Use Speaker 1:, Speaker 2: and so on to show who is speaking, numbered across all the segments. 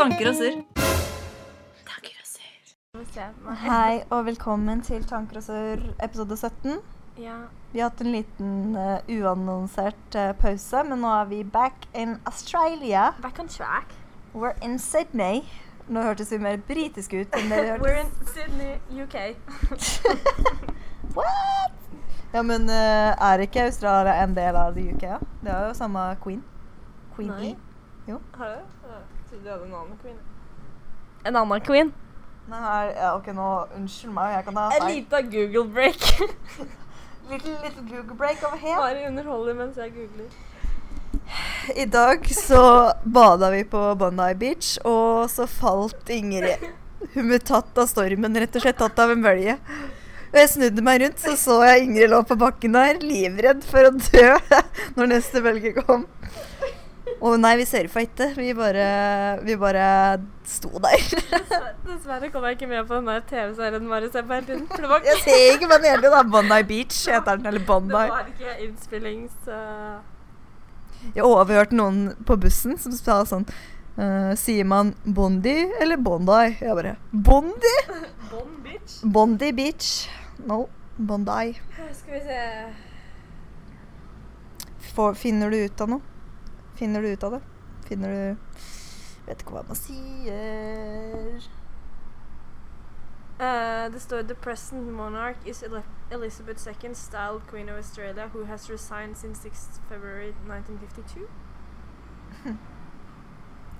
Speaker 1: Tanker og surr. Tanker og surr.
Speaker 2: Hei og velkommen til Tanker og surr episode 17.
Speaker 3: Ja.
Speaker 2: Vi har hatt en liten uh, uannonsert uh, pause, men nå er vi back in Australia.
Speaker 3: Back on track.
Speaker 2: We're in Sydney. Nå hørtes vi mer britiske ut enn det vi
Speaker 3: We're in Sydney, UK.
Speaker 2: What? Ja, men uh, er ikke Australia en del av the UK? Ja? Det er jo samme queen. Queen
Speaker 3: Nei.
Speaker 2: E.
Speaker 3: Har du? Trodde en annen queen. En annen queen?
Speaker 2: Nei, nei, ja, ok, nå unnskyld meg, jeg kan ta
Speaker 3: En
Speaker 2: feil.
Speaker 3: liten Google break.
Speaker 2: Little, little Google break over here.
Speaker 3: Bare underholder mens jeg googler.
Speaker 2: I dag så bada vi på Bondi Beach, og så falt Ingrid. Hun ble tatt av stormen, rett og slett tatt av en bølge. Og jeg snudde meg rundt, så så jeg Ingrid lå på bakken der, livredd for å dø når neste bølge kom. Og nei, vi surfa ikke. Vi bare, vi bare sto der.
Speaker 3: Dessverre- kom jeg ikke med på den der TV-serien Mari ser på hele tiden. Var,
Speaker 2: Jeg ser ikke men den heter, da. Bondi Beach heter den, eller
Speaker 3: det var ikke innspillings... eh,
Speaker 2: Jeg overhørte noen på bussen som sa sånn uh, Sier man Bondi eller Bondi? Jeg bare Bondi?
Speaker 3: Bond Beach?
Speaker 2: Bondi Beach. No, Bondi.
Speaker 3: Skal vi se
Speaker 2: finner du ut av noe? Finner du ut av det? Finner du Vet ikke hva man sier.
Speaker 3: Uh, det står The present monarch is Elizabeth II, styled Queen of Australia, who has resigned since 6th February 1952.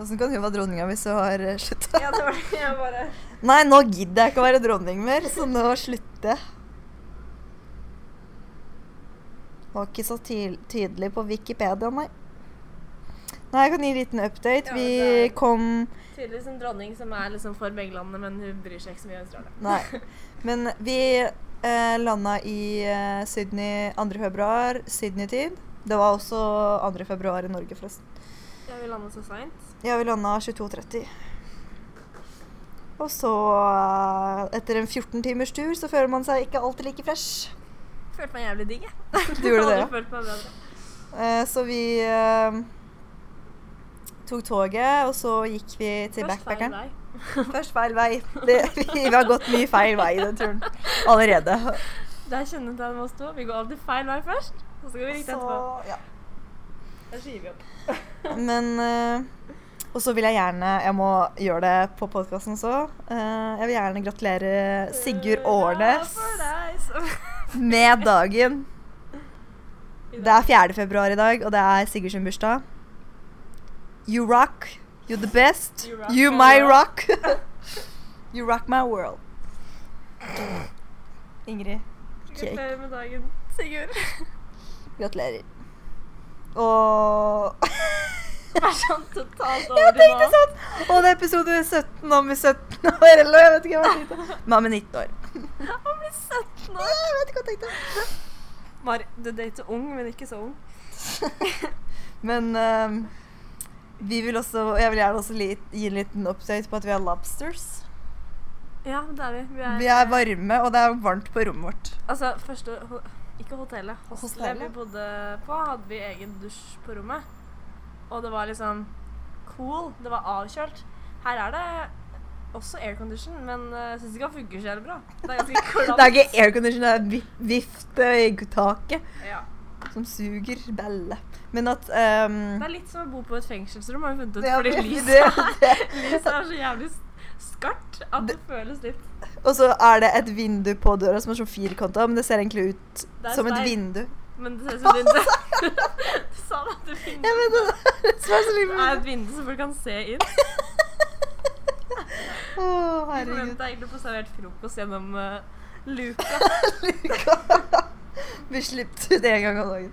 Speaker 2: Åssen kan hun være dronninga hvis hun har eh, slutta?
Speaker 3: Ja, det var det. Jeg bare
Speaker 2: Nei, nå gidder jeg ikke å være dronning mer, så nå slutter jeg. Var ikke så tydelig på Wikipedia, nei. Nei, jeg kan gi en liten update.
Speaker 3: Ja,
Speaker 2: Vi kom
Speaker 3: Tydeligvis en dronning som er liksom for begge landene, men hun bryr seg ikke så mye om Australia.
Speaker 2: Nei. Men vi eh, landa i eh, Sydney 2. februar, Sydney-tid. Det var også 2. februar i Norge, forresten.
Speaker 3: Ja, vi landa så seint.
Speaker 2: Ja, vi landa 22.30. Og så, eh, etter en 14 timers tur, så føler man seg ikke alltid like fresh.
Speaker 3: Følte meg jævlig digg, jeg.
Speaker 2: Du gjorde det, ja? Eh, så vi eh, tok toget, og så gikk vi til
Speaker 3: Først feil
Speaker 2: backpackeren.
Speaker 3: vei.
Speaker 2: Først feil vei. Det, vi har gått mye feil vei i den turen allerede.
Speaker 3: Det er kjennetegnet med oss to. Vi går alltid feil vei først, og så går vi riktig etterpå.
Speaker 2: Ja.
Speaker 3: Da vi opp.
Speaker 2: Men uh, Og så vil jeg gjerne Jeg må gjøre det på podkasten også. Uh, jeg vil gjerne gratulere Sigurd Årnes med dagen. Det er 4. februar i dag, og det er Sigurd sin bursdag. You rock. You're the best.
Speaker 3: You rock
Speaker 2: You
Speaker 3: my
Speaker 2: rock. you rock my world. Ingrid. Cake.
Speaker 3: Gratulerer med dagen, Sigurd.
Speaker 2: Gratulerer. Og
Speaker 3: Vær sånn totalt over Jeg
Speaker 2: tenkte sånn Å, det er episode 17 om i 17 år, eller jeg vet ikke hva jeg tenkte. Mamma er 19 år.
Speaker 3: Han blir 17 år.
Speaker 2: jeg vet ikke hva jeg tenkte.
Speaker 3: Mari, du dater ung, men ikke så ung.
Speaker 2: Men ehm, vi vil også Jeg vil gjerne også litt, gi en liten update på at vi har lobsters.
Speaker 3: Ja, det er vi. Vi er,
Speaker 2: Vi er varme, og det er varmt på rommet vårt.
Speaker 3: Altså, første ho Ikke hotellet. Hostelet vi bodde på, hadde vi egen dusj på rommet. Og det var liksom cool. Det var avkjølt. Her er det også aircondition, men uh, syns ikke han funker så jævlig bra. Det er ganske klamt.
Speaker 2: Det er ikke aircondition, det er vifte i taket
Speaker 3: Ja.
Speaker 2: Som suger belle. Men at um,
Speaker 3: Det er litt som å bo på et fengselsrom, har vi funnet ut.
Speaker 2: det er-
Speaker 3: fordi lyset er, er så jævlig skarpt at det føles litt
Speaker 2: Og så er det et vindu på døra som er sånn firkanta, men det ser egentlig ut
Speaker 3: Det
Speaker 2: som et
Speaker 3: speil.
Speaker 2: vindu.
Speaker 3: Men det ser ut som et vindu. Du sa det at det vindu.
Speaker 2: Jeg vet det. Det er
Speaker 3: Det er et vindu som folk kan se inn.
Speaker 2: Å,
Speaker 3: oh,
Speaker 2: herregud.
Speaker 3: forventa egentlig å få servert frokost gjennom uh, luka.
Speaker 2: Vi slipper ut en gang om dagen.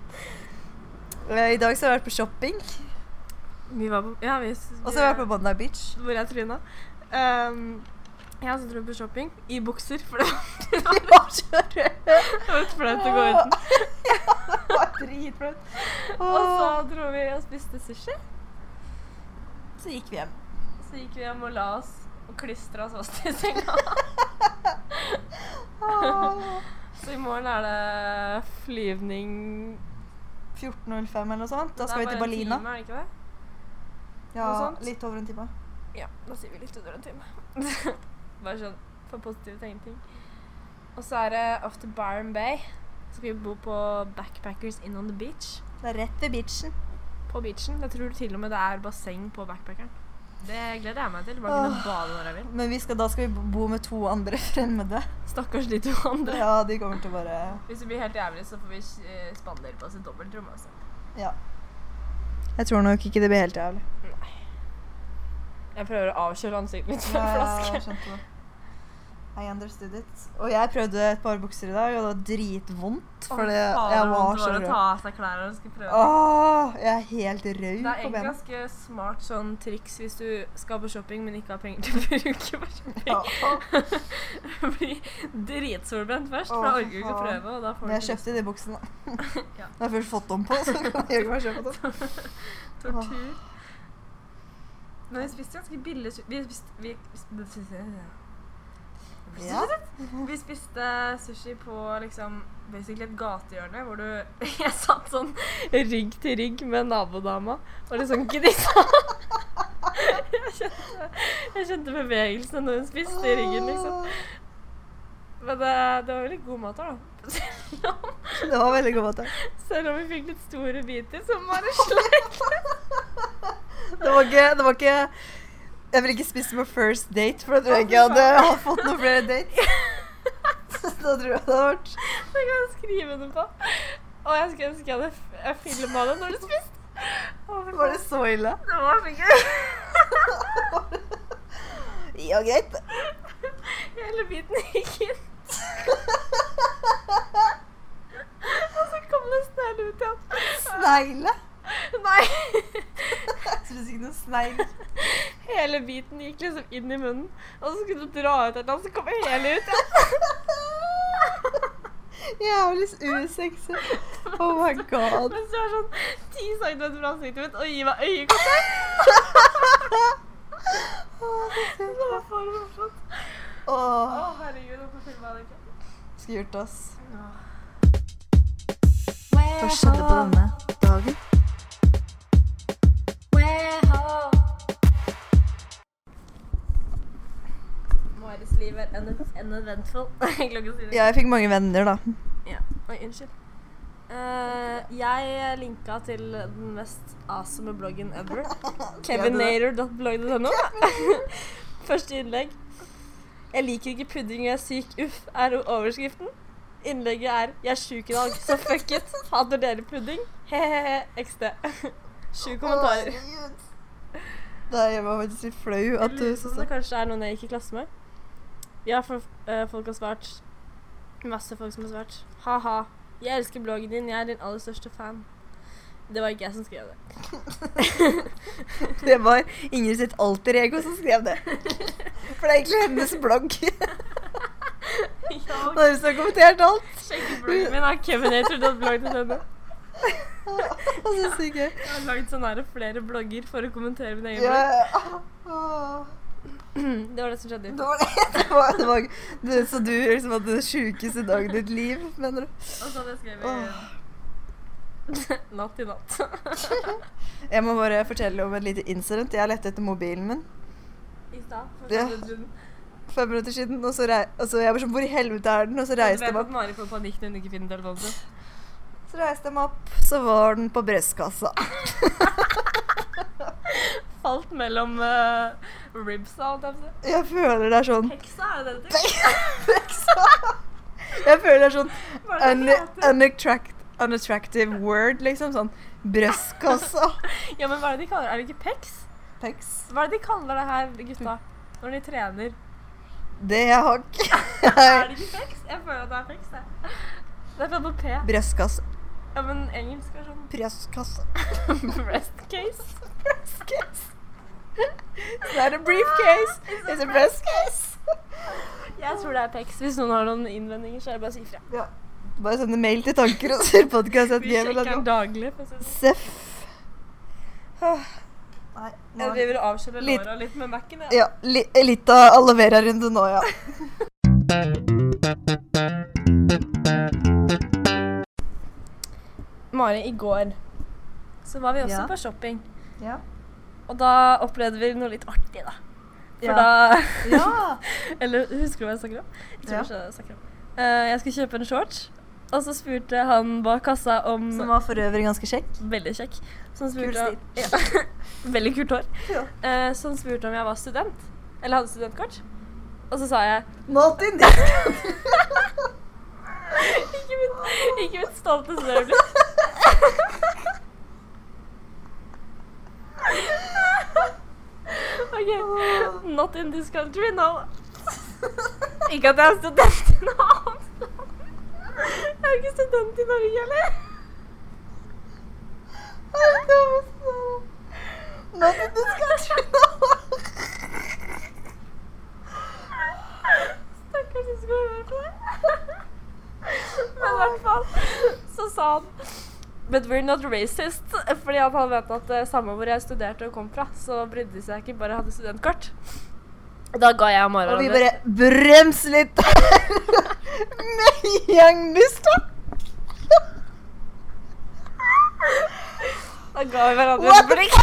Speaker 2: Eh, I dag så har jeg vært på shopping,
Speaker 3: Vi var på Ja, vi
Speaker 2: og så har jeg vært på Bondi Beach.
Speaker 3: Hvor jeg tryna. Um, jeg så dro vi på shopping i bukser, for det
Speaker 2: Det var så rødt.
Speaker 3: var litt flaut å gå uten.
Speaker 2: Det var dritflaut.
Speaker 3: Og så dro vi og spiste sushi.
Speaker 2: Så gikk vi hjem.
Speaker 3: Så gikk vi hjem og la oss og klistra oss fast i senga. Så i morgen er det flyvning
Speaker 2: 14.05 eller noe sånt. Da skal
Speaker 3: er
Speaker 2: vi til
Speaker 3: bare en. Time, er det ikke det?
Speaker 2: Ja, litt over en time.
Speaker 3: Ja, da sier vi litt under en time. Bare sånn for positive tegning. Og så er det off to Byron Bay. Så skal vi bo på Backpackers In on the Beach.
Speaker 2: Det er rett ved beachen.
Speaker 3: På beachen. Jeg tror til og med det er basseng på backpackeren. Det gleder jeg meg til. Bare kunne bade når jeg vil.
Speaker 2: Men vi skal, da skal vi bo med to andre fremmede.
Speaker 3: Stakkars de to andre.
Speaker 2: Ja, de kommer til å bare
Speaker 3: Hvis det blir helt jævlig, så får vi eh, spandere på oss et dobbeltrom. Altså.
Speaker 2: Ja. Jeg tror nok ikke det blir helt jævlig.
Speaker 3: Nei. Jeg prøver å avkjøle ansiktet mitt med en
Speaker 2: Ja,
Speaker 3: flaske.
Speaker 2: det. I understood it. Og jeg prøvde et par bukser i dag, og det var dritvondt.
Speaker 3: Å,
Speaker 2: For det, jeg var så
Speaker 3: å
Speaker 2: rød.
Speaker 3: ta av seg klærne og skulle prøve.
Speaker 2: Åh, jeg er helt rød
Speaker 3: Det er
Speaker 2: på
Speaker 3: egentlig ganske smart sånn triks hvis du skal på shopping, men ikke har penger til å bruke på shopping.
Speaker 2: Ja.
Speaker 3: Bli dritsolbrent først, for da orker du ikke å prøve. Og da får
Speaker 2: Men jeg kjøpte de buksene.
Speaker 3: Ja.
Speaker 2: Når jeg først fått dem på, så kan jeg ikke bare kjøpe dem.
Speaker 3: tortur. Men vi spiste ganske billig Vi spiste vi, spiste,
Speaker 2: Ja.
Speaker 3: vi spiste sushi på liksom basically et gatehjørne hvor du Jeg satt sånn rygg til rygg med nabodama og liksom gnissa. Jeg kjente, jeg kjente bevegelsene når hun spiste i ryggen, liksom. Men det, det var veldig god mat her, da. Selv om,
Speaker 2: Det var veldig god mat.
Speaker 3: selv om vi fikk litt store biter som bare sleit.
Speaker 2: Det var ikke, det var ikke Jeg ville ikke spist på first date, for da tror jeg ikke jeg hadde fått noen flere dates. Da tror jeg det hadde vært
Speaker 3: Det kan jeg skrive det på. Og jeg skulle ønske jeg hadde filma det når du spiste. Å,
Speaker 2: Var det så ille?
Speaker 3: Det var så gøy.
Speaker 2: Ja, greit.
Speaker 3: Hele biten gikk inn. Og så kom det snegl ut igjen.
Speaker 2: Snegle.
Speaker 3: Nei.
Speaker 2: Jeg spiser ikke noen snegl.
Speaker 3: Hele biten gikk liksom inn i munnen, og så skulle du dra ut et eller annet, så kom hele ut igjen.
Speaker 2: Jævlig usexy. Oh my god.
Speaker 3: Mens du er sånn ti centimeter fra ansiktet mitt og gir meg øyekontakt. Det var for morsomt. Å,
Speaker 2: Åh,
Speaker 3: herregud, hvorfor filma jeg det ikke?
Speaker 2: skulle gjort ass.
Speaker 1: Hva
Speaker 2: Hva skjedde på denne dagen?
Speaker 3: Er uneventful. Det.
Speaker 2: Ja, jeg fikk mange venner, da.
Speaker 3: Ja. Oi, unnskyld. Uh, jeg linka til den mest awesome bloggen ever. Kevinator.blogg.no. Første innlegg. Jeg liker ikke pudding og jeg er syk, uff, er overskriften. Innlegget er 'Jeg er sjuk i dag, så fuck it'. Hater dere pudding? He-he-he. XD. Sju kommentarer.
Speaker 2: Da jeg var faktisk litt flau at du
Speaker 3: lurer
Speaker 2: så
Speaker 3: det kanskje er noen jeg gikk i klasse med. Ja, for uh, folk har svart. Masse folk som har svart. Ha-ha. Jeg elsker bloggen din. Jeg er din aller største fan. Det var ikke jeg som skrev det.
Speaker 2: Det var Ingrid sitt alter ego som skrev det. For det er egentlig hennes blogg.
Speaker 3: ja,
Speaker 2: Og hun har kommentert alt.
Speaker 3: Sjekk bloggen min. er kevinator.blogg.no.
Speaker 2: Det så sykt gøy.
Speaker 3: Jeg har lagd sånn flere blogger for å kommentere min egen blogg. Det var det som skjedde.
Speaker 2: Det var det. det, var, det, var, det så du liksom hadde den sjukeste dagen i ditt liv, mener du?
Speaker 3: Og så hadde jeg skrevet
Speaker 2: oh.
Speaker 3: natt i natt.
Speaker 2: Jeg må bare fortelle om et lite incident. Jeg lette etter mobilen min
Speaker 3: I stad. for
Speaker 2: Ja.
Speaker 3: siden.
Speaker 2: fem minutter siden. Og så, rei og så jeg bare sånn Hvor i helvete er den? Og så reiste jeg meg opp.
Speaker 3: Mari får panikk når hun ikke finner telefonen sin.
Speaker 2: Så reiste jeg meg opp, så var den på brystkassa.
Speaker 3: Falt mellom uh, ribsa, og jeg på.
Speaker 2: Jeg føler det er sånn
Speaker 3: Heksa, er det det heter?
Speaker 2: Jeg føler det er sånn un unattract unattractive word, liksom. Sånn brystkassa.
Speaker 3: Ja, men hva er det de kaller det? Er det ikke pecs?
Speaker 2: Pecs.
Speaker 3: Hva er det de kaller det her, gutta? Når de trener.
Speaker 2: Det har ikke
Speaker 3: Er det ikke pecs? Jeg føler at det er pecs, jeg. Det er fra på P.
Speaker 2: Brystkasse.
Speaker 3: Ja, men engelsk er sånn
Speaker 2: Brystkasse.
Speaker 3: breast case.
Speaker 2: It's not a briefcase. It's a breastcase.
Speaker 3: Jeg tror det er Pex. Hvis noen har noen innvendinger, så er det bare å si ifra.
Speaker 2: Ja. Bare sende mail til tanker og ser podkast.
Speaker 3: Vi sjekker den daglig. det sånn.
Speaker 2: Seff. Nei,
Speaker 3: Jeg driver og avkjøler
Speaker 2: Litt-
Speaker 3: låra litt med Mac-en. Ja.
Speaker 2: Ja, li litt av aloe vera-runde nå, ja.
Speaker 3: Mari, i går så var vi også
Speaker 2: Ja.
Speaker 3: på shopping.
Speaker 2: Ja.
Speaker 3: Og da opplevde vi noe litt artig, da. For
Speaker 2: Ja.
Speaker 3: da
Speaker 2: Ja.
Speaker 3: Eller husker du hva jeg snakker om? Jeg tror
Speaker 2: Ja.
Speaker 3: ikke jeg snakker om. Uh, jeg skulle kjøpe en shorts, og så spurte han bak kassa om
Speaker 2: Som var for øvrig ganske kjekk.
Speaker 3: Veldig kjekk. Som spurte ja. Veldig kult hår.
Speaker 2: Ja.
Speaker 3: Eh, som spurte om jeg var student. Eller hadde studentkort. Og så sa jeg
Speaker 2: Martin,
Speaker 3: Ikke mitt, ikke mitt stolteste øyeblikk. OK. Not in this country, no. Ikke at jeg er student i noe annet. Jeg er ikke student i Norge heller.
Speaker 2: Martin, du skal tro
Speaker 3: Stakkars, jeg skulle høre på det. Men i hvert fall så sa han But we're not racist. Fordi han hadde vet at uh, samme hvor jeg studerte og kom fra, så brydde de seg ikke, bare hadde studentkort. Da ga jeg Mara
Speaker 2: Og vi bare Brems litt med en.
Speaker 3: Da ga vi hverandre et blikk.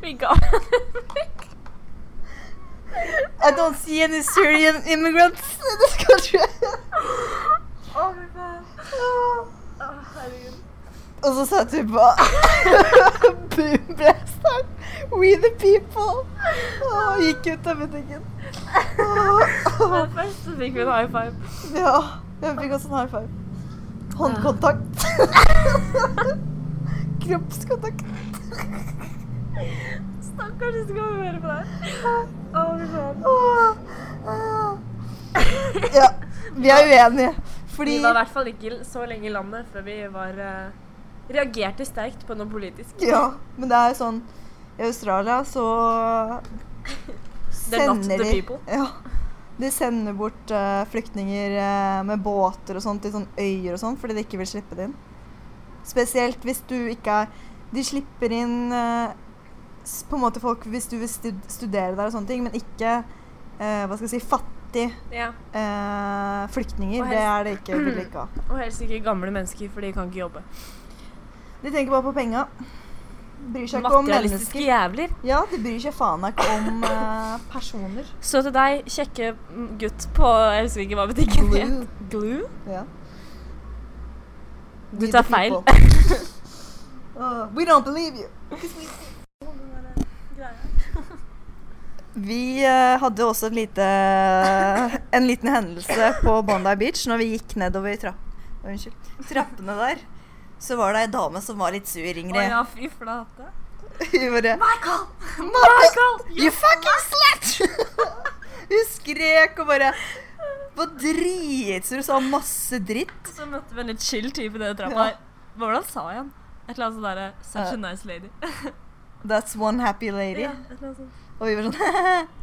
Speaker 3: Vi ga hverandre et blikk.
Speaker 2: I don't see any Syrian immigrants in this country.
Speaker 3: oh my faen.
Speaker 2: Og så satt vi på Boomblasteren. We the people. Og gikk ut av butikken.
Speaker 3: Men først så fikk vi en high five.
Speaker 2: Ja, jeg fikk også en high five. Håndkontakt. Kroppskontakt.
Speaker 3: Stakkars, du skal høre på deg. Å, fy faen.
Speaker 2: Ja, vi er uenige. Fordi
Speaker 3: Vi var i hvert fall ikke så lenge i landet før vi var uh, reagerte sterkt på noe politisk.
Speaker 2: Ja, men det er sånn I Australia så sender de. Ja. De sender bort uh, flyktninger uh, med båter og sånt til sånne øyer og sånn fordi de ikke vil slippe det inn. Spesielt hvis du ikke er De slipper inn på en måte folk hvis du vil studere der og sånne ting, men ikke hva skal jeg si, fattige
Speaker 3: Ja.
Speaker 2: eh, flyktninger.
Speaker 3: Helst,
Speaker 2: Det er det ikke vil ikke ha.
Speaker 3: Og helst ikke gamle mennesker, for de kan ikke jobbe.
Speaker 2: De tenker bare på penga. Bryr seg ikke om mennesker.
Speaker 3: jævler.
Speaker 2: Ja, de bryr seg faen ikke om eh, personer.
Speaker 3: Så til deg, kjekke gutt på Jeg husker ikke hva butikken het. Glue?
Speaker 2: Ja.
Speaker 3: Du tar feil.
Speaker 2: Uh, we don't believe you. Vi eh, hadde også lite, en liten hendelse på Bondi Beach når vi gikk nedover trapp, unnskyld, trappene der. Så var det ei dame som var litt sur,
Speaker 3: Å
Speaker 2: Ingrid.
Speaker 3: ja, fy flate.
Speaker 2: Hun bare
Speaker 3: Michael!
Speaker 2: Michael! You fucking slut! Hun skrek og bare var dritsur og sa masse dritt.
Speaker 3: Så møtte vi en litt chill type i den trappa
Speaker 2: Ja.
Speaker 3: Hvordan sa jeg han? Et eller annet sånt derre Such a
Speaker 2: Eh,
Speaker 3: nice lady.
Speaker 2: That's one happy lady.
Speaker 3: Ja, et eller annet sånt.
Speaker 2: Og vi var sånn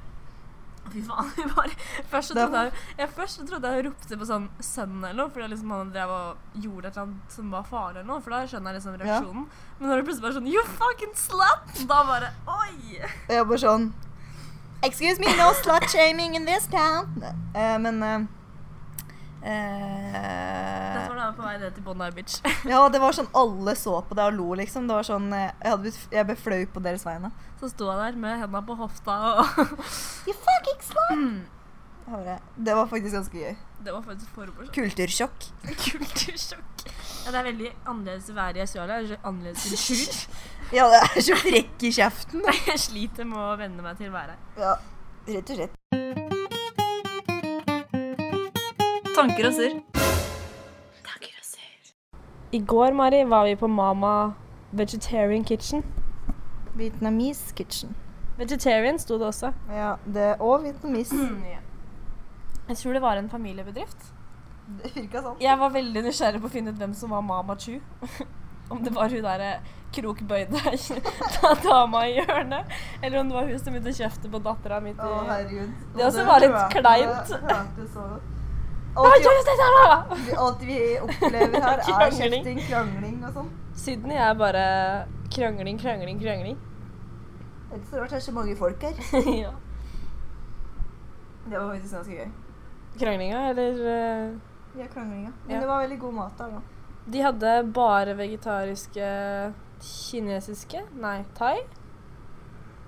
Speaker 3: Fy faen. vi bare Først så trodde jeg, jeg, først så trodde jeg hun ropte på sånn sønnen eller noe, fordi liksom han drev og gjorde et eller annet som var farlig eller noe, for da skjønner jeg liksom reaksjonen. Men når det plutselig bare sånn You fucking slut! Da bare Oi!
Speaker 2: Og jeg bare sånn Excuse me, no slut shaming in this town. Uh, men
Speaker 3: Dette
Speaker 2: eh,
Speaker 3: var da på vei ned til Bondi Beach.
Speaker 2: Ja, det var sånn alle så på det og lo, liksom. Det var sånn eh, Jeg, blitt, jeg ble flau på deres vegne.
Speaker 3: Så sto jeg der med hendene på hofta, og
Speaker 2: You fucking slut! Mm. Det var faktisk ganske gøy.
Speaker 3: det var faktisk for morsomt.
Speaker 2: Kultursjokk.
Speaker 3: Kultursjokk. Ja, det er veldig annerledes å være i Australia. Er annerledes kultur.
Speaker 2: Ja, det er så frekk i kjeften.
Speaker 3: Jeg sliter med å venne meg til å være her.
Speaker 2: Ja, rett og slett.
Speaker 1: Tanker og surr. Tanker og surr.
Speaker 3: I går, Mari, var vi på Mama Vegetarian Kitchen.
Speaker 2: Vietnamese kitchen.
Speaker 3: Vegetarian sto det også.
Speaker 2: Ja, det og vietnamese.
Speaker 3: Jeg tror det var en familiebedrift.
Speaker 2: Det virka sånn.
Speaker 3: Jeg var veldig nysgjerrig på å finne ut hvem som var Mama Chu. Om det var hun derre krokbøyde dama i hjørnet, eller om det var hun som begynte å kjefte på dattera midt i
Speaker 2: Å, herregud.
Speaker 3: Det også var litt kleint.
Speaker 2: det hørte så godt. Alt vi, opplever her, er hefting, krangling og sånn.
Speaker 3: Sydney er bare krangling, krangling, krangling.
Speaker 2: Det er ikke så rart det er så mange folk her.
Speaker 3: ja.
Speaker 2: Det var faktisk ganske gøy.
Speaker 3: Kranglinga, eller uh...
Speaker 2: Ja, kranglinga. Men
Speaker 3: Ja.
Speaker 2: det var veldig god mat der, da.
Speaker 3: De hadde bare vegetariske kinesiske? Nei, thai?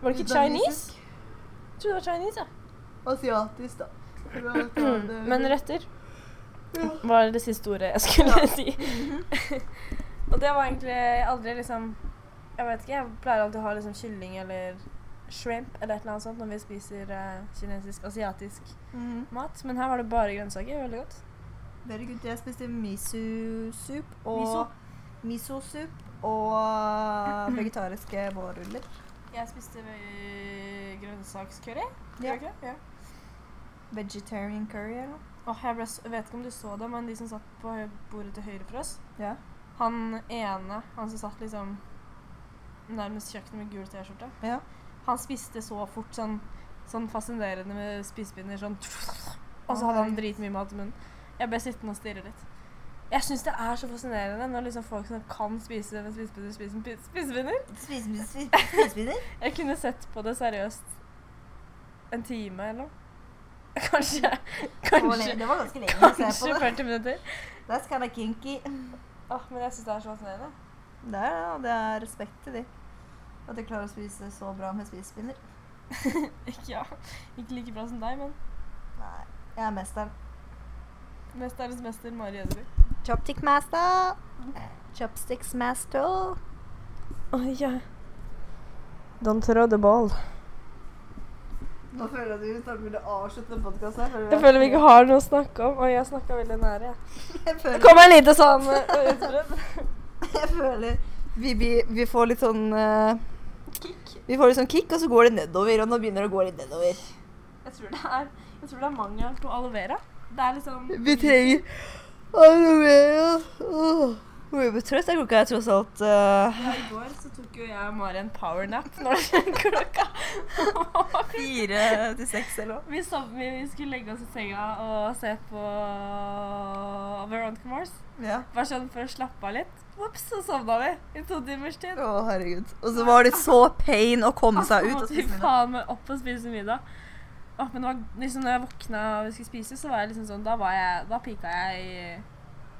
Speaker 3: Var det ikke Chinese? Jeg trodde det var Chinese, ja.
Speaker 2: Asiatisk, da.
Speaker 3: Men retter var det siste ordet jeg skulle si. og det var egentlig aldri liksom Jeg vet ikke, jeg pleier alltid å ha liksom kylling eller shrimp eller et eller annet sånt når vi spiser uh, kinesisk, asiatisk
Speaker 2: Mhm.
Speaker 3: mat. Men her var det bare grønnsaker. Veldig godt.
Speaker 2: Veldig godt. Jeg spiste miso-soup og
Speaker 3: Miso?
Speaker 2: miso-sup og vegetariske vårruller.
Speaker 3: Jeg spiste grønnsakskurry. grønnsakscurry.
Speaker 2: Ja.
Speaker 3: Ja.
Speaker 2: Vegetarian curry eller noe.
Speaker 3: Åh, jeg, ble, jeg vet ikke om du så det, men de som satt på bordet til høyre for oss
Speaker 2: Ja.
Speaker 3: Han ene, han som satt liksom nærmest kjøkkenet med gul T-skjorte,
Speaker 2: ja.
Speaker 3: han spiste så fort sånn, sånn fascinerende med spisepinner sånn Og så hadde han dritmye mat i munnen. Jeg ble sittende og stirre litt. Jeg syns det er så fascinerende når liksom folk som kan spise med spisepinner, spiser spisepinner.
Speaker 2: Spisepinner?
Speaker 3: Jeg kunne sett på det seriøst en time eller noe. Kanskje. Kanskje.
Speaker 2: Det var ganske lenge å se
Speaker 3: Kanskje
Speaker 2: på det.
Speaker 3: 40 minutter.
Speaker 2: That's kind of kinky.
Speaker 3: Åh, men jeg syns det er så fascinerende.
Speaker 2: Det er, det, og det er respekt til de. At de klarer å spise så bra med spisepinner.
Speaker 3: Ikke, ja. Ikke like bra som deg, men
Speaker 2: Nei, jeg er mesteren.
Speaker 3: mesterens mester Mari Edeby.
Speaker 2: Chopstick master. Chopsticks master.
Speaker 3: Oh, ja. Don't throw the ball.
Speaker 2: Nå føler jeg at vi snart burde avslutte podkasten.
Speaker 3: Jeg føler vi ikke har noe å snakke om. og jeg snakka veldig nære. jeg.
Speaker 2: Jeg
Speaker 3: Det
Speaker 2: kommer
Speaker 3: kom en lite sånn uh, utbrudd.
Speaker 2: jeg føler vi, vi, vi får litt sånn uh,
Speaker 3: Kick.
Speaker 2: Vi får litt sånn kick, og så går det nedover. Og nå begynner det å gå litt nedover.
Speaker 3: Jeg tror det er, jeg tror det er mangel på aloe vera. Det er liksom
Speaker 2: Vi trenger aloe vera. Åh. Hvor er jo trøtt klokka? er tross alt uh...
Speaker 3: ja, I går så tok jo jeg og Mari en powernap når klokka var
Speaker 2: fire til seks eller noe.
Speaker 3: Vi, vi, vi skulle legge oss i senga og se på Veronica Mars.
Speaker 2: Ja.
Speaker 3: Bare sånn for å slappe av litt. Ops, så sovna vi i to timers tid.
Speaker 2: Å, herregud. Og så var det så pain å komme seg ut. og
Speaker 3: måtte vi faen meg opp og spise middag. Åh, men det var, liksom, når jeg våkna og vi skulle spise, så var jeg liksom sånn Da var jeg, da pika jeg i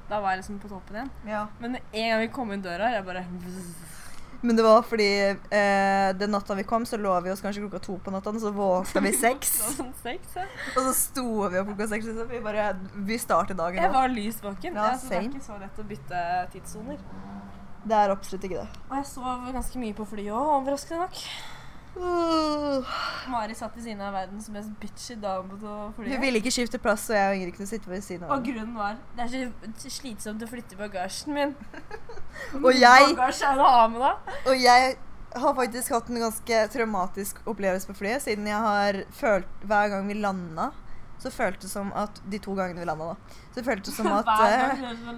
Speaker 3: Da var jeg liksom på toppen igjen.
Speaker 2: Ja.
Speaker 3: Men med en gang vi kom inn døra, jeg bare
Speaker 2: Men det var fordi eh, den natta vi kom, så lå vi oss kanskje klokka to på natta, så våkna vi seks.
Speaker 3: Sånn seks.
Speaker 2: Og så sto vi opp klokka seks. Liksom. Vi bare Vi startet dagen
Speaker 3: Jeg var lys våken.
Speaker 2: Ja,
Speaker 3: det er ikke så lett å bytte tidssoner.
Speaker 2: Det er absolutt ikke det.
Speaker 3: Og jeg sov ganske mye på flyet òg, overraskende nok.
Speaker 2: Uh,
Speaker 3: Mari satt ved siden av verdens mest bitchy dame på
Speaker 2: Hun ville ikke skifte plass, så jeg og Ingrid kunne sitte ved siden av
Speaker 3: Og grunnen var Det er så slitsomt å flytte bagasjen min.
Speaker 2: Og jeg,
Speaker 3: Bagasje er å ha med da.
Speaker 2: og jeg har faktisk hatt en ganske traumatisk opplevelse på flyet, siden jeg har følt Hver gang vi landa, så føltes det som at De to gangene vi landa, da. Så føltes det som at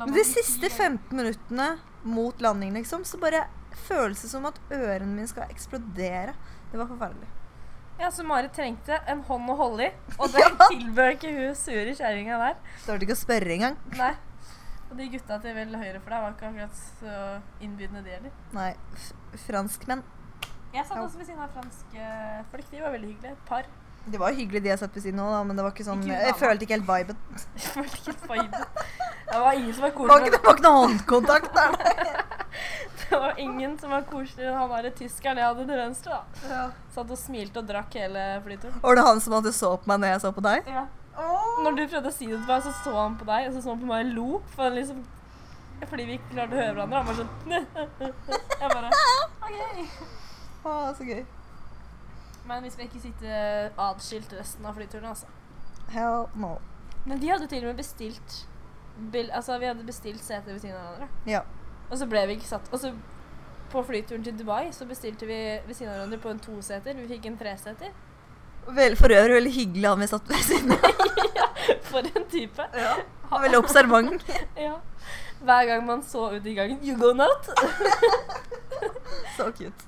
Speaker 2: Men de siste 15 minuttene mot landing, liksom, så bare føles det som at ørene mine skal eksplodere. Det var forferdelig.
Speaker 3: Ja, så Marit trengte en hånd å holde i, og det
Speaker 2: Ja.
Speaker 3: tilbød ikke hun sure kjerringa der.
Speaker 2: Klarte ikke å spørre engang.
Speaker 3: Nei. Og de gutta til vel høyre for deg var ikke akkurat så innbydende, de heller.
Speaker 2: Nei. f- Franskmenn.
Speaker 3: Jeg satt også ved siden av franske folk. De var veldig hyggelige. Et par.
Speaker 2: Det var hyggelig de jeg satt ved siden av, men det var ikke sånn
Speaker 3: Ikke
Speaker 2: Jeg følte ikke helt viben.
Speaker 3: Jeg følte ikke et vibe. Det var ingen som var
Speaker 2: Det var ikke,
Speaker 3: koselig.
Speaker 2: det var ikke noe håndkontakt der.
Speaker 3: Det var ingen som var koseligere enn han der tyskeren jeg hadde til venstre. da.
Speaker 2: Ja.
Speaker 3: Satt og smilte og drakk hele flyturen.
Speaker 2: Var det han som alltid så på meg når jeg så på deg?
Speaker 3: Ja. Når du prøvde å si det til meg, så så han på deg, og så så han på meg og lo. For han liksom, fordi vi ikke klarte å høre hverandre. Han var sånn Jeg bare OK.
Speaker 2: Ah, så gøy.
Speaker 3: Men vi skal ikke sitte adskilt resten av flyturen, altså.
Speaker 2: Hell no.
Speaker 3: Men de hadde til og med bestilt bil, Altså, vi hadde bestilt sete ved siden av hverandre.
Speaker 2: Ja.
Speaker 3: Og så ble vi ikke satt Og så på flyturen til Dubai så bestilte vi ved siden av hverandre på en toseter. Vi fikk en treseter.
Speaker 2: Vel, for øvrig veldig hyggelig han vi satt ved siden av.
Speaker 3: For en type.
Speaker 2: Ja. Han Veldig observant.
Speaker 3: Ja. Hver gang man så ut i gangen You go not!
Speaker 2: Så cute.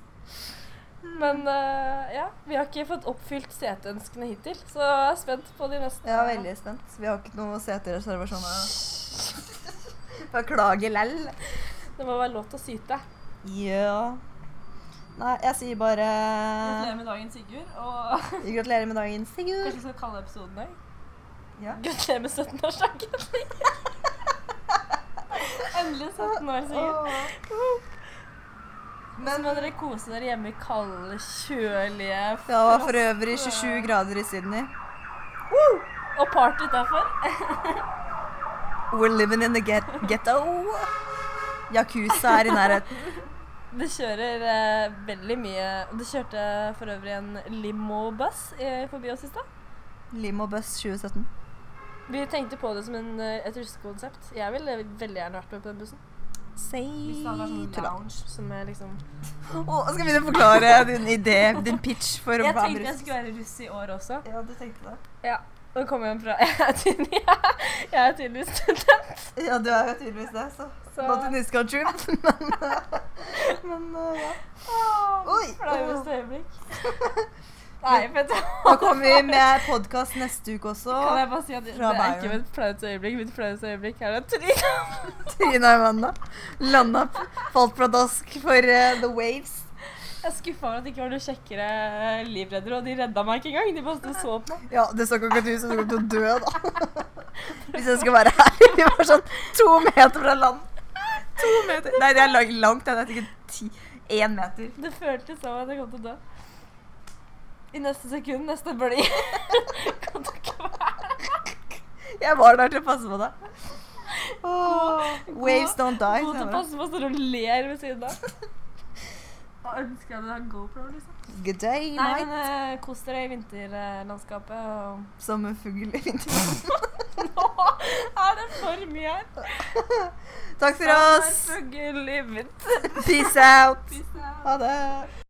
Speaker 3: Men uh, ja, vi har ikke fått oppfylt seteønskene hittil, så jeg er spent på de neste.
Speaker 2: Er veldig spent. Vi har ikke noe setereservasjoner. Beklager lell.
Speaker 3: Det må være lov til å syte.
Speaker 2: Ja. Nei, jeg sier bare
Speaker 3: Gratulerer med dagen, Sigurd. Og
Speaker 2: Gratulerer med dagen, Sigurd.
Speaker 3: kanskje vi skal kalle episoden det?
Speaker 2: Ja.
Speaker 3: Gratulerer med 17-årsdagen. Endelig 17 år, Sigurd. Men må dere kose dere hjemme i kalde, kjølige
Speaker 2: Det var for øvrig 27 grader i Sydney.
Speaker 3: Og party utafor.
Speaker 2: We're living in the get ghetto. Yakuza er i nærheten.
Speaker 3: Det kjører eh, veldig mye Det kjørte for øvrig en limobuss forbi oss i stad.
Speaker 2: Limo Buss 2017.
Speaker 3: Vi tenkte på det som en, eh, et russekonsept. Jeg ville veldig gjerne vært med på den bussen.
Speaker 2: Say
Speaker 3: Hvis det hadde vært sånn lounge som er liksom
Speaker 2: oh, skal vi begynne å forklare din idé, din pitch for å være
Speaker 3: russ? Jeg
Speaker 2: tenkte jeg
Speaker 3: skulle være russ i år også.
Speaker 2: Ja, du tenkte det?
Speaker 3: Ja. Nå kommer jeg fra jeg er tydeligvis student.
Speaker 2: Ja, du er jo tydeligvis det, så,
Speaker 3: Så-
Speaker 2: Not in this country. Men, men uh, ja. Oi.
Speaker 3: Flaueste øyeblikk. Nei, vet du
Speaker 2: Da kommer vi med podkast neste uke også.
Speaker 3: Kan jeg bare si at det, det er ikke mitt flaueste øyeblikk. Mitt flaueste øyeblikk er at Trina
Speaker 2: Trine Amanda landa falt pladask for uh, The Waves.
Speaker 3: Jeg er skuffa over at det ikke var noen kjekkere livreddere, og de redda meg ikke engang. De bare så på.
Speaker 2: Ja, det så akkurat ut som du kom til å dø, da. Hvis jeg skal være her. Vi var sånn to meter fra land. To meter. Nei, det er lang- langt. Det er sikkert ti. Én meter.
Speaker 3: Det føltes som at jeg kom til å dø. I neste sekund, neste bølge Kan du ikke være
Speaker 2: Jeg var der til å passe på deg. Oh, waves don't die.
Speaker 3: god til å passe på står og ler ved siden av? Jeg ønsker jeg hadde hatt GoPro, liksom.
Speaker 2: Good day,
Speaker 3: Nei,
Speaker 2: night.
Speaker 3: men eh, kos dere i vinterlandskapet. Og
Speaker 2: Som en fugl i vinter.
Speaker 3: nå er det for mye her.
Speaker 2: Takk for oss. Peace out.
Speaker 3: Peace out.
Speaker 2: Ha det.